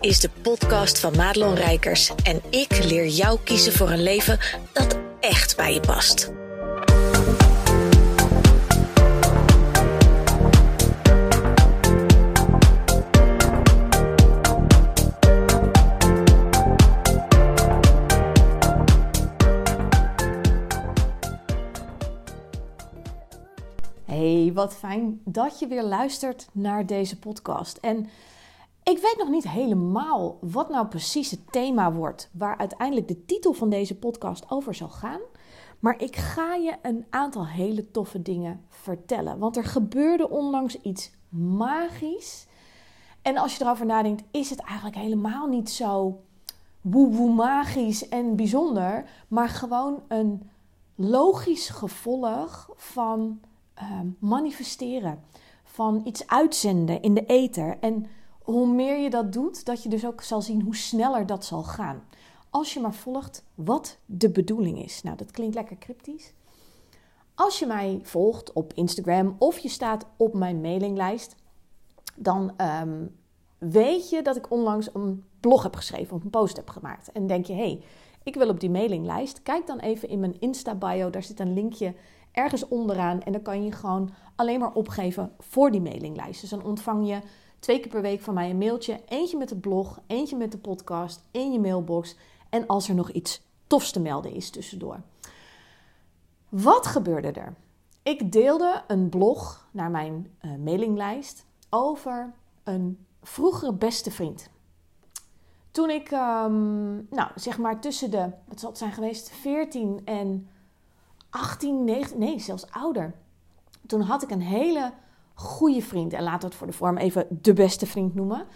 is de podcast van Madelon Rijkers en ik leer jou kiezen voor een leven dat echt bij je past. Hey, wat fijn dat je weer luistert naar deze podcast. En ik weet nog niet helemaal wat nou precies het thema wordt waar uiteindelijk de titel van deze podcast over zal gaan. Maar ik ga je een aantal hele toffe dingen vertellen. Want er gebeurde onlangs iets magisch. En als je erover nadenkt, is het eigenlijk helemaal niet zo woe-woe magisch en bijzonder. Maar gewoon een logisch gevolg van uh, manifesteren. Van iets uitzenden in de ether. En hoe meer je dat doet, dat je dus ook zal zien hoe sneller dat zal gaan. Als je maar volgt wat de bedoeling is. Nou, dat klinkt lekker cryptisch. Als je mij volgt op Instagram of je staat op mijn mailinglijst, dan um, weet je dat ik onlangs een blog heb geschreven of een post heb gemaakt. En denk je, hé, hey, ik wil op die mailinglijst. Kijk dan even in mijn Insta-bio, daar zit een linkje ergens onderaan. En dan kan je gewoon alleen maar opgeven voor die mailinglijst. Dus dan ontvang je twee keer per week van mij een mailtje. Eentje met de blog, eentje met de podcast in je mailbox. En als er nog iets tofs te melden is tussendoor. Wat gebeurde er? Ik deelde een blog naar mijn uh, mailinglijst over een vroegere beste vriend. Toen ik, um, nou zeg maar tussen de, wat zal het zijn geweest, 14 en 18, 19, nee, zelfs ouder. Toen had ik een hele goede vriend. En laten we het voor de vorm even de beste vriend noemen.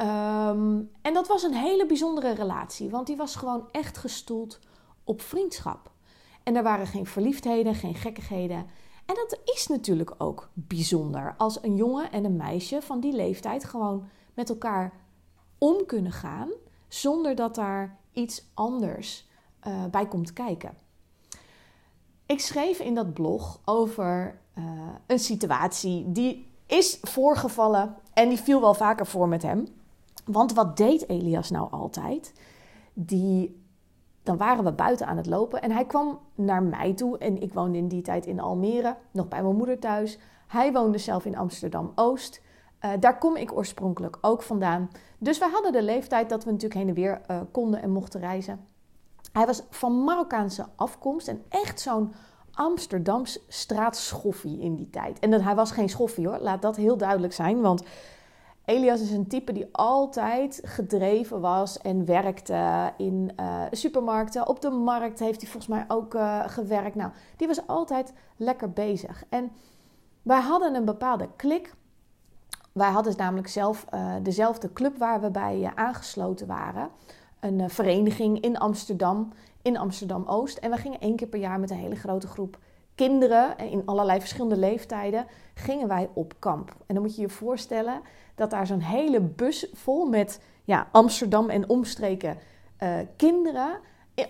Um, en dat was een hele bijzondere relatie, want die was gewoon echt gestoeld op vriendschap. En er waren geen verliefdheden, geen gekkigheden. En dat is natuurlijk ook bijzonder als een jongen en een meisje van die leeftijd gewoon met elkaar om kunnen gaan zonder dat daar iets anders uh, bij komt kijken. Ik schreef in dat blog over uh, een situatie die is voorgevallen en die viel wel vaker voor met hem. Want wat deed Elias nou altijd? Die, dan waren we buiten aan het lopen en hij kwam naar mij toe. En ik woonde in die tijd in Almere, nog bij mijn moeder thuis. Hij woonde zelf in Amsterdam Oost. Uh, daar kom ik oorspronkelijk ook vandaan. Dus we hadden de leeftijd dat we natuurlijk heen en weer uh, konden en mochten reizen. Hij was van Marokkaanse afkomst en echt zo'n Amsterdams straatschoffie in die tijd. En dat, hij was geen schoffie hoor, laat dat heel duidelijk zijn. Want Elias is een type die altijd gedreven was en werkte in uh, supermarkten. Op de markt heeft hij volgens mij ook uh, gewerkt. Nou, die was altijd lekker bezig. En wij hadden een bepaalde klik. Wij hadden namelijk zelf uh, dezelfde club waar we bij aangesloten waren. Een vereniging in Amsterdam in Amsterdam Oost. En we gingen één keer per jaar met een hele grote groep kinderen in allerlei verschillende leeftijden gingen wij op kamp. En dan moet je je voorstellen dat daar zo'n hele bus vol met ja, Amsterdam en omstreken uh, kinderen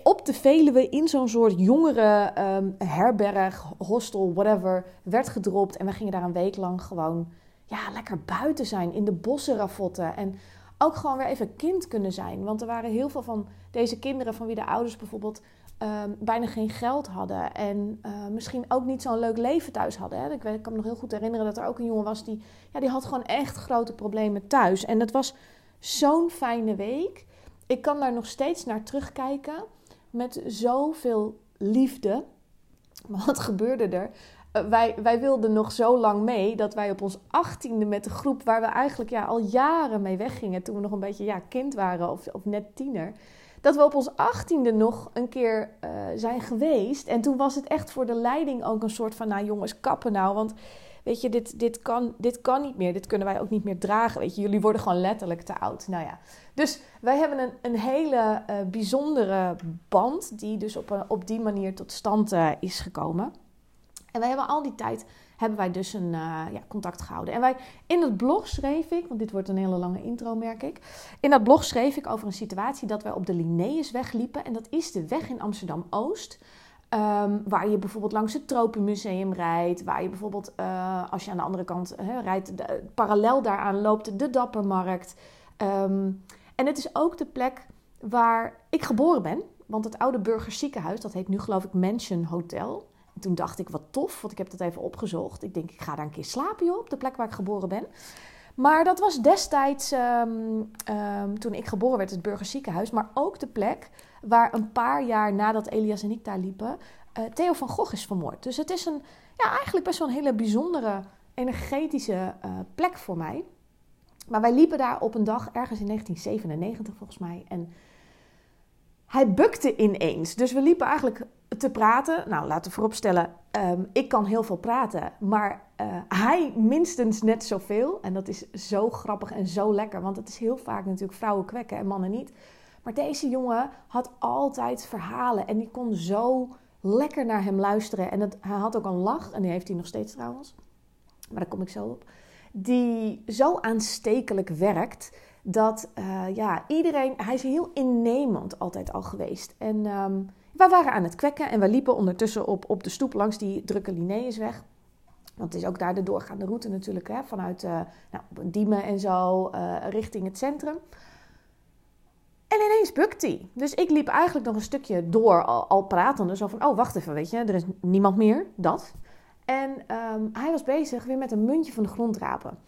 op de Veluwe in zo'n soort jongere um, herberg, hostel, whatever, werd gedropt. En we gingen daar een week lang gewoon ja, lekker buiten zijn, in de bossen ravotten. En ook gewoon weer even kind kunnen zijn. Want er waren heel veel van deze kinderen van wie de ouders bijvoorbeeld um, bijna geen geld hadden. En uh, misschien ook niet zo'n leuk leven thuis hadden. Hè. Ik, ik kan me nog heel goed herinneren dat er ook een jongen was die, ja, die had gewoon echt grote problemen thuis. En het was zo'n fijne week. Ik kan daar nog steeds naar terugkijken met zoveel liefde. Wat gebeurde er? Uh, wij, wij wilden nog zo lang mee dat wij op ons achttiende met de groep waar we eigenlijk ja, al jaren mee weggingen, toen we nog een beetje ja, kind waren of, of net tiener, dat we op ons achttiende nog een keer uh, zijn geweest. En toen was het echt voor de leiding ook een soort van, nou jongens, kappen nou, want weet je, dit, dit, kan, dit kan niet meer, dit kunnen wij ook niet meer dragen, weet je, jullie worden gewoon letterlijk te oud. Nou ja, dus wij hebben een, een hele uh, bijzondere band die dus op, op die manier tot stand is gekomen. En wij hebben al die tijd hebben wij dus een uh, ja, contact gehouden. En wij, in het blog schreef ik, want dit wordt een hele lange intro, merk ik. In dat blog schreef ik over een situatie dat wij op de Linnaeusweg liepen. En dat is de weg in Amsterdam Oost. Um, waar je bijvoorbeeld langs het Tropenmuseum rijdt. Waar je bijvoorbeeld, uh, als je aan de andere kant rijdt, parallel daaraan loopt de Dappermarkt. Um, En het is ook de plek waar ik geboren ben. Want het oude burgerziekenhuis, dat heet nu geloof ik Mansion Hotel. En toen dacht ik, wat tof, want ik heb dat even opgezocht. Ik denk, ik ga daar een keer slapen op de plek waar ik geboren ben. Maar dat was destijds, ehm, ehm, toen ik geboren werd, het burgerziekenhuis. Maar ook de plek waar een paar jaar nadat Elias en ik daar liepen, uh, Theo van Gogh is vermoord. Dus het is een, ja, eigenlijk best wel een hele bijzondere, energetische uh, plek voor mij. Maar wij liepen daar op een dag, ergens in 1997 volgens mij. En hij bukte ineens. Dus we liepen eigenlijk te praten. Nou, laten we vooropstellen, um, ik kan heel veel praten. Maar uh, hij minstens net zoveel. En dat is zo grappig en zo lekker. Want het is heel vaak natuurlijk vrouwen kwekken en mannen niet. Maar deze jongen had altijd verhalen. En die kon zo lekker naar hem luisteren. En het, hij had ook een lach. En die heeft hij nog steeds trouwens. Maar daar kom ik zo op. Die zo aanstekelijk werkt dat uh, ja, iedereen, hij is heel innemend altijd al geweest. En um, we waren aan het kwekken en we liepen ondertussen op, op de stoep langs die drukke Linnaeusweg. Want het is ook daar de doorgaande route natuurlijk, hè, vanuit uh, nou, Diemen en zo, uh, richting het centrum. En ineens bukt hij. Dus ik liep eigenlijk nog een stukje door, al, al pratende. Zo van, oh, wacht even, weet je, er is niemand meer, dat. En um, hij was bezig weer met een muntje van de grond rapen.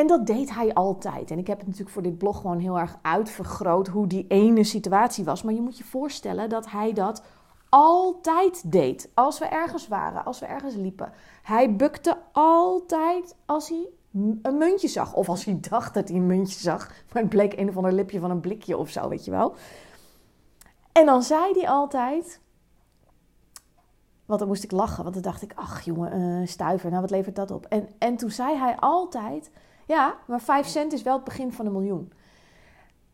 En dat deed hij altijd. En ik heb het natuurlijk voor dit blog gewoon heel erg uitvergroot hoe die ene situatie was. Maar je moet je voorstellen dat hij dat altijd deed. Als we ergens waren, als we ergens liepen. Hij bukte altijd als hij een muntje zag. Of als hij dacht dat hij een muntje zag. Maar het bleek een of ander lipje van een blikje of zo, weet je wel. En dan zei hij altijd... Want dan moest ik lachen, want dan dacht ik, ach jongen, uh, stuiver, nou wat levert dat op? En, en toen zei hij altijd, ja, maar 5 cent is wel het begin van een miljoen.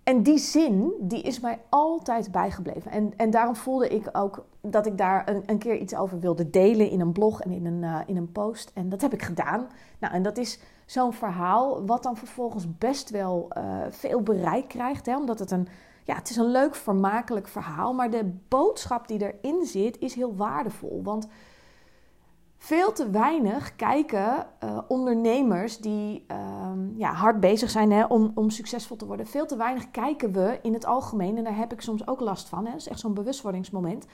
En die zin, die is mij altijd bijgebleven. En, en daarom voelde ik ook dat ik daar een, een keer iets over wilde delen in een blog en in een, uh, in een post. En dat heb ik gedaan. Nou, en dat is zo'n verhaal wat dan vervolgens best wel uh, veel bereik krijgt. Hè? Omdat het een, ja, het is een leuk, vermakelijk verhaal. Maar de boodschap die erin zit, is heel waardevol. Want veel te weinig kijken uh, ondernemers die um, ja, hard bezig zijn hè, om, om succesvol te worden. Veel te weinig kijken we in het algemeen, en daar heb ik soms ook last van. Hè, dat is echt zo'n bewustwordingsmoment.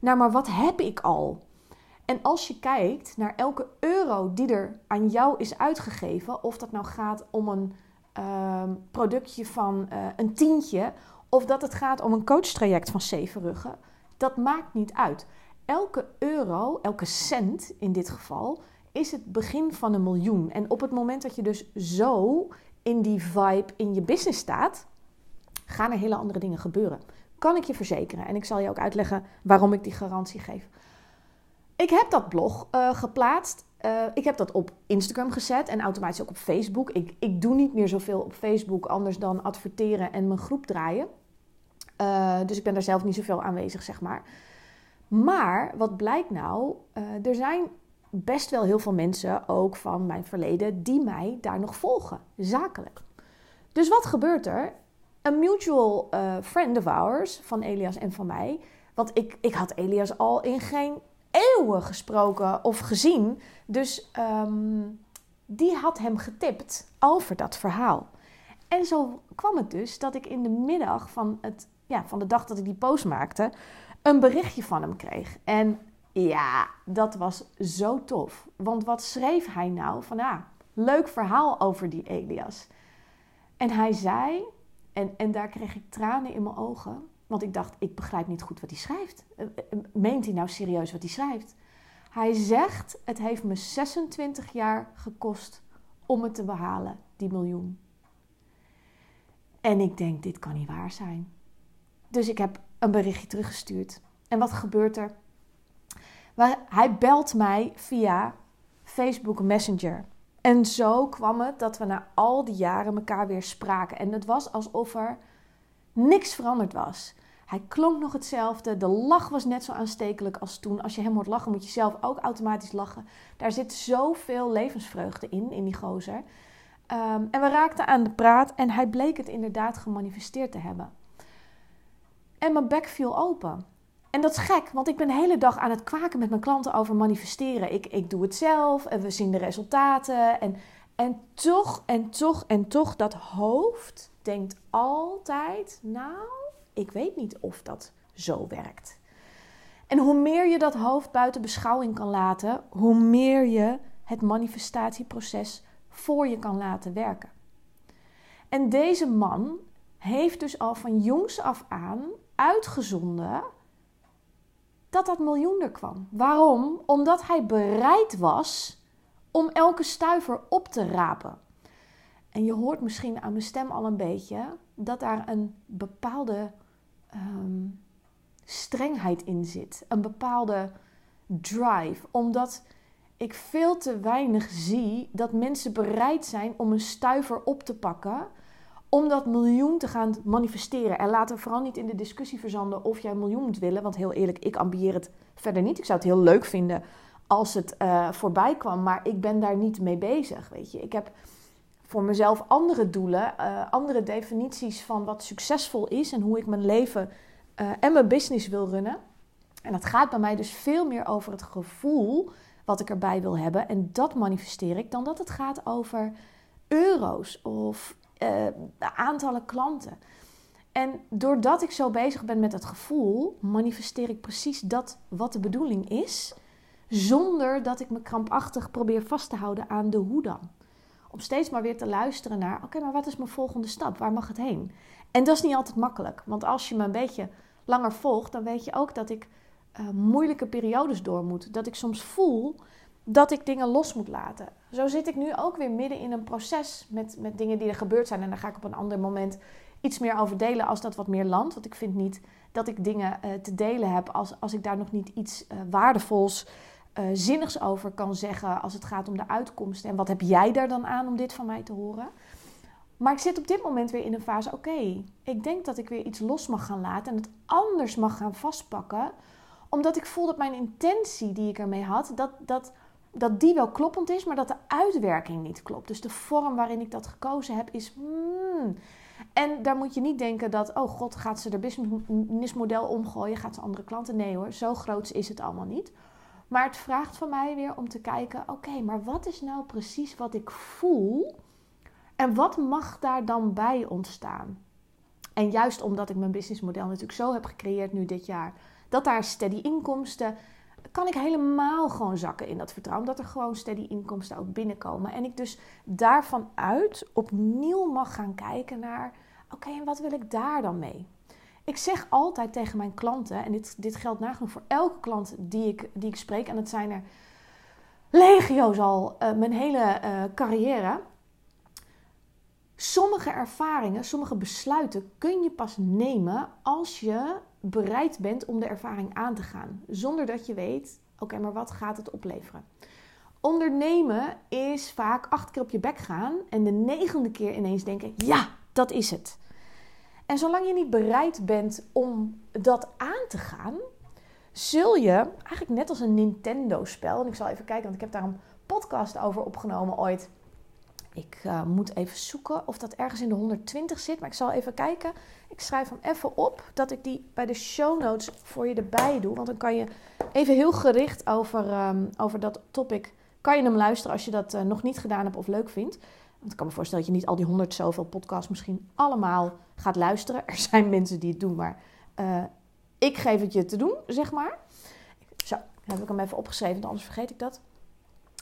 Naar maar wat heb ik al? En als je kijkt naar elke euro die er aan jou is uitgegeven, of dat nou gaat om een um, productje van uh, een tientje, of dat het gaat om een coachtraject van zeven ruggen, dat maakt niet uit elke euro, elke cent in dit geval, is het begin van een miljoen. En op het moment dat je dus zo in die vibe in je business staat, gaan er hele andere dingen gebeuren. Kan ik je verzekeren. En ik zal je ook uitleggen waarom ik die garantie geef. Ik heb dat blog uh, geplaatst. Uh, ik heb dat op Instagram gezet en automatisch ook op Facebook. Ik, ik doe niet meer zoveel op Facebook anders dan adverteren en mijn groep draaien. Uh, dus ik ben daar zelf niet zoveel aanwezig, zeg maar. Maar wat blijkt nou? Uh, er zijn best wel heel veel mensen, ook van mijn verleden, die mij daar nog volgen, zakelijk. Dus wat gebeurt er? Een mutual uh, friend of ours, van Elias en van mij. Want ik, ik had Elias al in geen eeuwen gesproken of gezien. Dus um, die had hem getipt over dat verhaal. En zo kwam het dus dat ik in de middag van, het, ja, van de dag dat ik die post maakte, een berichtje van hem kreeg. En ja, dat was zo tof. Want wat schreef hij nou? Van ah, leuk verhaal over die Elias. En hij zei, en, en daar kreeg ik tranen in mijn ogen. Want ik dacht, ik begrijp niet goed wat hij schrijft. Eh, eh, meent hij nou serieus wat hij schrijft? Hij zegt, het heeft me 26 jaar gekost om het te behalen, die miljoen. En ik denk, dit kan niet waar zijn. Dus ik heb een berichtje teruggestuurd. En wat gebeurt er? Hij belt mij via Facebook Messenger. En zo kwam het dat we na al die jaren elkaar weer spraken. En het was alsof er niks veranderd was. Hij klonk nog hetzelfde. De lach was net zo aanstekelijk als toen. Als je hem hoort lachen, moet je zelf ook automatisch lachen. Daar zit zoveel levensvreugde in, in die gozer. Um, en we raakten aan de praat en hij bleek het inderdaad gemanifesteerd te hebben. En mijn bek viel open. En dat is gek, want ik ben de hele dag aan het kwaken met mijn klanten over manifesteren. Ik, ik doe het zelf en we zien de resultaten. En, En toch, en toch, en toch, dat hoofd denkt altijd, nou, ik weet niet of dat zo werkt. En hoe meer je dat hoofd buiten beschouwing kan laten, hoe meer je het manifestatieproces voor je kan laten werken. En deze man heeft dus al van jongs af aan uitgezonden dat dat miljoen er kwam. Waarom? Omdat hij bereid was om elke stuiver op te rapen. En je hoort misschien aan mijn stem al een beetje dat daar een bepaalde ehm, strengheid in zit. Een bepaalde drive. Omdat ik veel te weinig zie dat mensen bereid zijn om een stuiver op te pakken. Om dat miljoen te gaan manifesteren. En laten we vooral niet in de discussie verzanden of jij een miljoen moet willen. Want heel eerlijk, ik ambieer het verder niet. Ik zou het heel leuk vinden als het uh, voorbij kwam. Maar ik ben daar niet mee bezig. Weet je, ik heb voor mezelf andere doelen, uh, andere definities van wat succesvol is en hoe ik mijn leven uh, en mijn business wil runnen. En dat gaat bij mij dus veel meer over het gevoel wat ik erbij wil hebben. En dat manifesteer ik dan dat het gaat over euro's of uh, aantallen klanten. En doordat ik zo bezig ben met het gevoel, manifesteer ik precies dat wat de bedoeling is, zonder dat ik me krampachtig probeer vast te houden aan de hoe dan. Om steeds maar weer te luisteren naar: oké, maar wat is mijn volgende stap? Waar mag het heen? En dat is niet altijd makkelijk, want als je me een beetje langer volgt, dan weet je ook dat ik uh, moeilijke periodes door moet. Dat ik soms voel dat ik dingen los moet laten. Zo zit ik nu ook weer midden in een proces met, met dingen die er gebeurd zijn. En daar ga ik op een ander moment iets meer over delen als dat wat meer landt. Want ik vind niet dat ik dingen uh, te delen heb als, als ik daar nog niet iets uh, waardevols, uh, zinnigs over kan zeggen. Als het gaat om de uitkomsten. En wat heb jij daar dan aan om dit van mij te horen? Maar ik zit op dit moment weer in een fase, oké, ik denk dat ik weer iets los mag gaan laten en het anders mag gaan vastpakken. Omdat ik voel dat mijn intentie die ik ermee had, dat, dat, dat die wel kloppend is, maar dat de uitwerking niet klopt. Dus de vorm waarin ik dat gekozen heb is... Hmm. En daar moet je niet denken dat, oh god, gaat ze er businessmodel omgooien, gaat ze andere klanten? Nee hoor, zo groot is het allemaal niet. Maar het vraagt van mij weer om te kijken, oké, maar wat is nou precies wat ik voel en wat mag daar dan bij ontstaan? En juist omdat ik mijn businessmodel natuurlijk zo heb gecreëerd nu dit jaar, dat daar steady inkomsten, kan ik helemaal gewoon zakken in dat vertrouwen. Dat er gewoon steady inkomsten ook binnenkomen. En ik dus daarvan uit opnieuw mag gaan kijken naar, oké, en wat wil ik daar dan mee? Ik zeg altijd tegen mijn klanten, en dit, dit geldt nagenoeg voor elke klant die ik, die ik spreek, en het zijn er legio's al uh, mijn hele uh, carrière. Sommige ervaringen, sommige besluiten kun je pas nemen als je bereid bent om de ervaring aan te gaan. Zonder dat je weet, oké, maar wat gaat het opleveren? Ondernemen is vaak acht keer op je bek gaan en de negende keer ineens denken, ja, dat is het. En zolang je niet bereid bent om dat aan te gaan, zul je eigenlijk net als een Nintendo-spel, en ik zal even kijken, want ik heb daar een podcast over opgenomen ooit. Ik uh, moet even zoeken of dat ergens in de 120 zit. Maar ik zal even kijken. Ik schrijf hem even op. Dat ik die bij de show notes voor je erbij doe. Want dan kan je even heel gericht over, um, over dat topic. Kan je hem luisteren als je dat uh, nog niet gedaan hebt of leuk vindt. Want ik kan me voorstellen dat je niet al die 100 zoveel podcasts misschien allemaal gaat luisteren. Er zijn mensen die het doen, maar uh, ik geef het je te doen, zeg maar. Zo, heb ik hem even opgeschreven, want anders vergeet ik dat.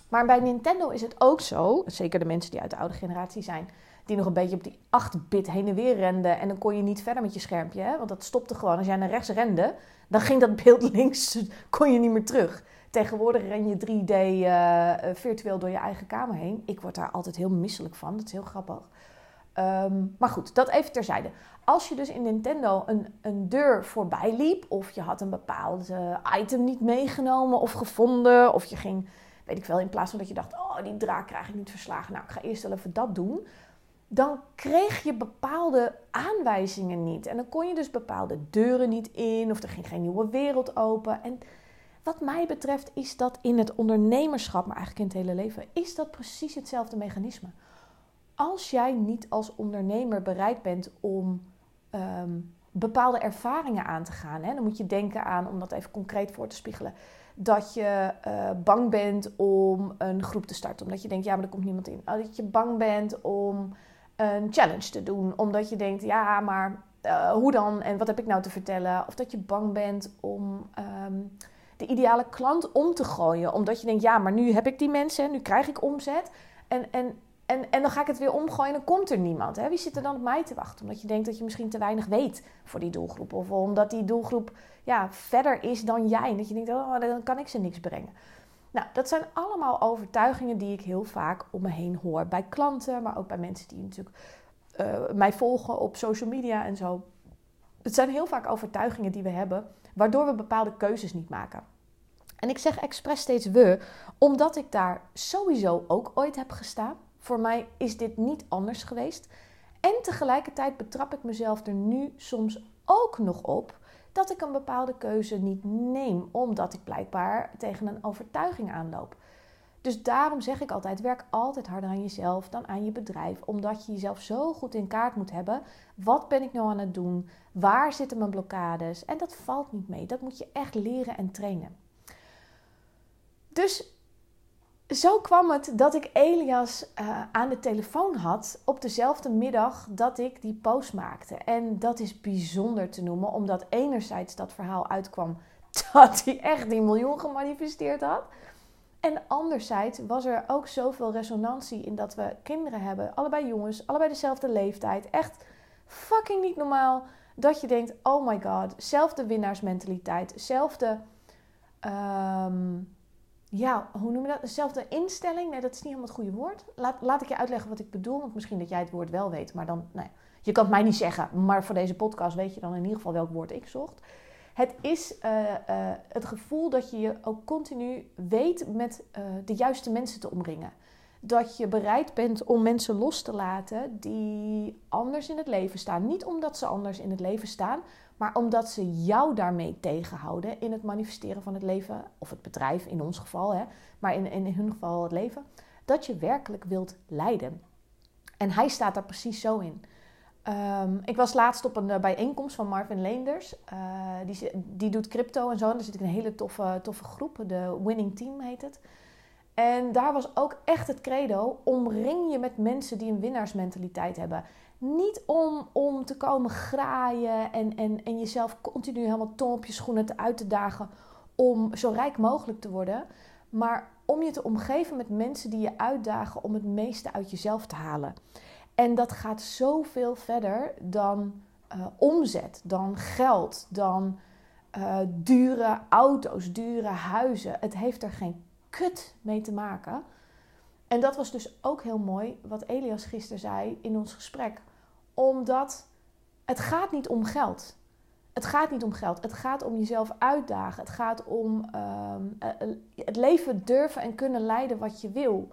Maar bij Nintendo is het ook zo, zeker de mensen die uit de oude generatie zijn, die nog een beetje op die 8-bit heen en weer renden. En dan kon je niet verder met je schermpje, hè? want dat stopte gewoon. Als jij naar rechts rende, dan ging dat beeld links, kon je niet meer terug. Tegenwoordig ren je 3D uh, eh, virtueel door je eigen kamer heen. Ik word daar altijd heel misselijk van, dat is heel grappig. Um, maar goed, dat even terzijde. Als je dus in Nintendo een, een deur voorbij liep, of je had een bepaald uh, item niet meegenomen of gevonden, of je ging weet ik wel, in plaats van dat je dacht, oh, die draak krijg ik niet verslagen. Nou, ik ga eerst wel even dat doen. Dan kreeg je bepaalde aanwijzingen niet. En dan kon je dus bepaalde deuren niet in, of er ging geen nieuwe wereld open. En wat mij betreft is dat in het ondernemerschap, maar eigenlijk in het hele leven, is dat precies hetzelfde mechanisme. Als jij niet als ondernemer bereid bent om um, bepaalde ervaringen aan te gaan. Hè. Dan moet je denken aan, om dat even concreet voor te spiegelen, dat je uh, bang bent om een groep te starten. Omdat je denkt, ja, maar er komt niemand in. Dat je bang bent om een challenge te doen. Omdat je denkt, ja, maar uh, hoe dan? En wat heb ik nou te vertellen? Of dat je bang bent om um, de ideale klant om te gooien. Omdat je denkt, ja, maar nu heb ik die mensen, nu krijg ik omzet. En, en, en, en dan ga ik het weer omgooien en dan komt er niemand. Hè? Wie zit er dan op mij te wachten? Omdat je denkt dat je misschien te weinig weet voor die doelgroep. Of omdat die doelgroep ja, verder is dan jij. En dat je denkt, oh, dan kan ik ze niks brengen. Nou, dat zijn allemaal overtuigingen die ik heel vaak om me heen hoor. Bij klanten, maar ook bij mensen die natuurlijk uh, mij volgen op social media en zo. Het zijn heel vaak overtuigingen die we hebben, waardoor we bepaalde keuzes niet maken. En ik zeg expres steeds we, omdat ik daar sowieso ook ooit heb gestaan. Voor mij is dit niet anders geweest. En tegelijkertijd betrap ik mezelf er nu soms ook nog op dat ik een bepaalde keuze niet neem, omdat ik blijkbaar tegen een overtuiging aanloop. Dus daarom zeg ik altijd: werk altijd harder aan jezelf dan aan je bedrijf, omdat je jezelf zo goed in kaart moet hebben. Wat ben ik nou aan het doen? Waar zitten mijn blokkades? En dat valt niet mee. Dat moet je echt leren en trainen. Dus zo kwam het dat ik Elias uh, aan de telefoon had op dezelfde middag dat ik die post maakte. En dat is bijzonder te noemen, omdat enerzijds dat verhaal uitkwam dat hij echt die miljoen gemanifesteerd had. En anderzijds was er ook zoveel resonantie in dat we kinderen hebben, allebei jongens, allebei dezelfde leeftijd. Echt fucking niet normaal dat je denkt: oh my god, zelfde winnaarsmentaliteit, zelfde. Um, ja, hoe noem je dat? Dezelfde instelling. Nee, dat is niet helemaal het goede woord. Laat, laat ik je uitleggen wat ik bedoel. Want misschien dat jij het woord wel weet. Maar dan, nee, je kan het mij niet zeggen. Maar voor deze podcast weet je dan in ieder geval welk woord ik zocht. Het is uh, uh, het gevoel dat je je ook continu weet met uh, de juiste mensen te omringen. Dat je bereid bent om mensen los te laten die anders in het leven staan. Niet omdat ze anders in het leven staan, maar omdat ze jou daarmee tegenhouden in het manifesteren van het leven, of het bedrijf in ons geval, hè, maar in, in hun geval het leven, dat je werkelijk wilt leiden. En hij staat daar precies zo in. Um, ik was laatst op een uh, bijeenkomst van Marvin Leenders. Uh, die, die doet crypto en zo. En daar zit ik een hele toffe, toffe groep. De Winning Team heet het. En daar was ook echt het credo: omring je met mensen die een winnaarsmentaliteit hebben. Niet om, om te komen graaien en, en, en jezelf continu helemaal ton op je schoenen te uit te dagen om zo rijk mogelijk te worden. Maar om je te omgeven met mensen die je uitdagen om het meeste uit jezelf te halen. En dat gaat zoveel verder dan uh, omzet, dan geld, dan uh, dure auto's, dure huizen. Het heeft er geen kut mee te maken. En dat was dus ook heel mooi wat Elias gisteren zei in ons gesprek. Omdat het gaat niet om geld. Het gaat niet om geld. Het gaat om jezelf uitdagen. Het gaat om uh, het leven durven en kunnen leiden wat je wil.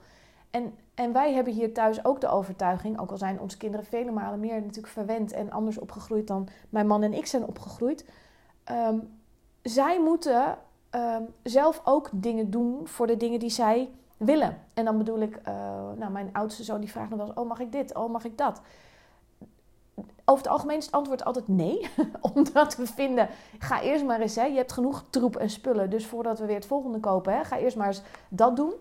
En, en wij hebben hier thuis ook de overtuiging, ook al zijn onze kinderen vele malen meer natuurlijk verwend en anders opgegroeid dan mijn man en ik zijn opgegroeid. Um, zij moeten um, zelf ook dingen doen voor de dingen die zij willen. En dan bedoel ik, uh, nou, mijn oudste zoon die vraagt nog wel eens: Oh, mag ik dit? Oh, mag ik dat? Over het algemeen is het antwoord altijd nee. Omdat we vinden, ga eerst maar eens, hè, je hebt genoeg troep en spullen. Dus voordat we weer het volgende kopen, hè, ga eerst maar eens dat doen.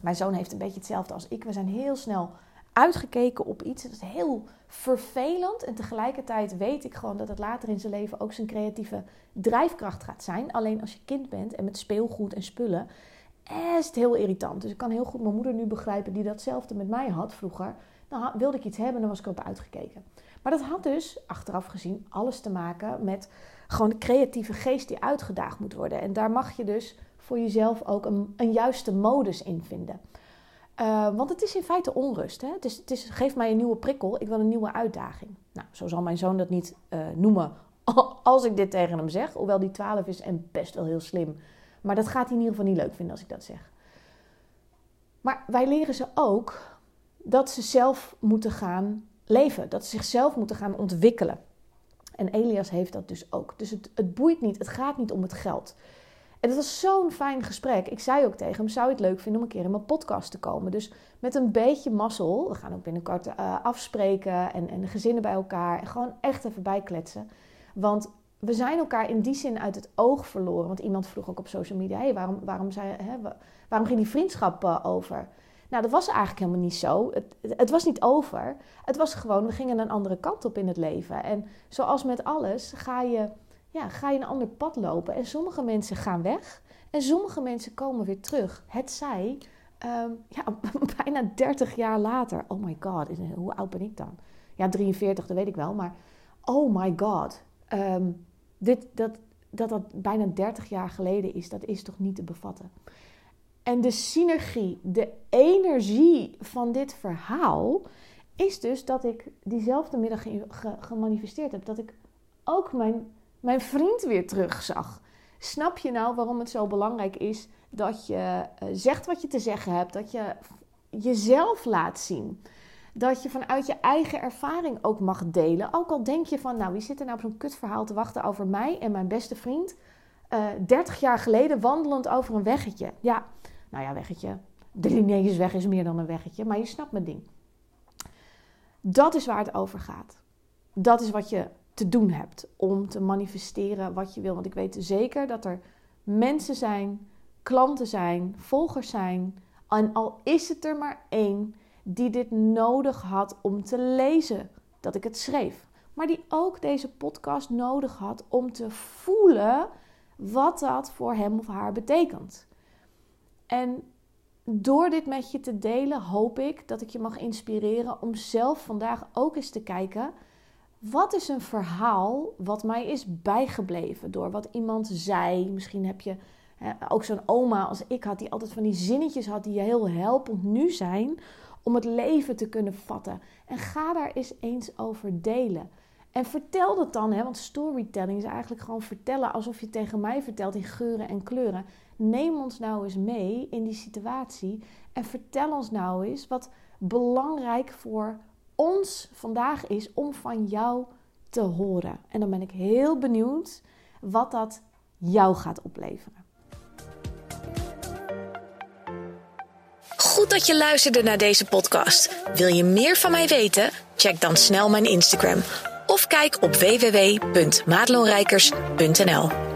Mijn zoon heeft een beetje hetzelfde als ik. We zijn heel snel uitgekeken op iets. Dat is heel vervelend. En tegelijkertijd weet ik gewoon dat het later in zijn leven ook zijn creatieve drijfkracht gaat zijn. Alleen als je kind bent en met speelgoed en spullen, is het heel irritant. Dus ik kan heel goed mijn moeder nu begrijpen die datzelfde met mij had vroeger. Nou, wilde ik iets hebben, dan was ik op uitgekeken. Maar dat had dus, achteraf gezien, alles te maken met gewoon creatieve geest die uitgedaagd moet worden. En daar mag je dus voor jezelf ook een, een juiste modus in vinden. Uh, want het is in feite onrust. Hè? Het, het is, geef mij een nieuwe prikkel, ik wil een nieuwe uitdaging. Nou, zo zal mijn zoon dat niet uh, noemen als ik dit tegen hem zeg. Hoewel die 12 is en best wel heel slim. Maar dat gaat hij in ieder geval niet leuk vinden als ik dat zeg. Maar wij leren ze ook dat ze zelf moeten gaan leven. Dat ze zichzelf moeten gaan ontwikkelen. En Elias heeft dat dus ook. Dus het, het boeit niet, het gaat niet om het geld. En het was zo'n fijn gesprek. Ik zei ook tegen hem: zou je het leuk vinden om een keer in mijn podcast te komen? Dus met een beetje mazzel. We gaan ook binnenkort uh, afspreken en, en de gezinnen bij elkaar. En gewoon echt even bijkletsen. Want we zijn elkaar in die zin uit het oog verloren. Want iemand vroeg ook op social media: hey, waarom, waarom, zei, hè, waarom ging die vriendschap uh, over? Nou, dat was eigenlijk helemaal niet zo. Het, het, was niet over. Het was gewoon, we gingen een andere kant op in het leven. En zoals met alles, ga je, ja, ga je een ander pad lopen. En sommige mensen gaan weg. En sommige mensen komen weer terug. Het zij, um, ja, bijna 30 jaar later. Oh my god, hoe oud ben ik dan? Ja, 43, dat weet ik wel. Maar oh my god. Um, dit, dat, dat dat bijna 30 jaar geleden is, dat is toch niet te bevatten. En de synergie, de energie van dit verhaal is dus dat ik diezelfde middag gemanifesteerd heb. Dat ik ook mijn, mijn vriend weer terugzag. Snap je nou waarom het zo belangrijk is dat je uh, zegt wat je te zeggen hebt? Dat je jezelf laat zien dat je vanuit je eigen ervaring ook mag delen. Ook al denk je van, nou, wie zit er nou op zo'n kutverhaal te wachten over mij en mijn beste vriend? Uh, eh, 30 jaar geleden wandelend over een weggetje. Ja, nou ja, weggetje. De Linnaeusweg is meer dan een weggetje, maar je snapt mijn ding. Dat is waar het over gaat. Dat is wat je te doen hebt om te manifesteren wat je wil. Want ik weet zeker dat er mensen zijn, klanten zijn, volgers zijn. En al is het er maar één die dit nodig had om te lezen dat ik het schreef. Maar die ook deze podcast nodig had om te voelen wat dat voor hem of haar betekent. En door dit met je te delen, hoop ik dat ik je mag inspireren om zelf vandaag ook eens te kijken. Wat is een verhaal wat mij is bijgebleven door wat iemand zei? Misschien heb je ook zo'n oma als ik had, die altijd van die zinnetjes had die heel helpend nu zijn om het leven te kunnen vatten. En ga daar eens eens over delen. En vertel dat dan, hè, want storytelling is eigenlijk gewoon vertellen alsof je tegen mij vertelt in geuren en kleuren. Neem ons nou eens mee in die situatie en vertel ons nou eens wat belangrijk voor ons vandaag is om van jou te horen. En dan ben ik heel benieuwd wat dat jou gaat opleveren. Goed dat je luisterde naar deze podcast. Wil je meer van mij weten? Check dan snel mijn Instagram of kijk op www.maatloonrijkers.nl.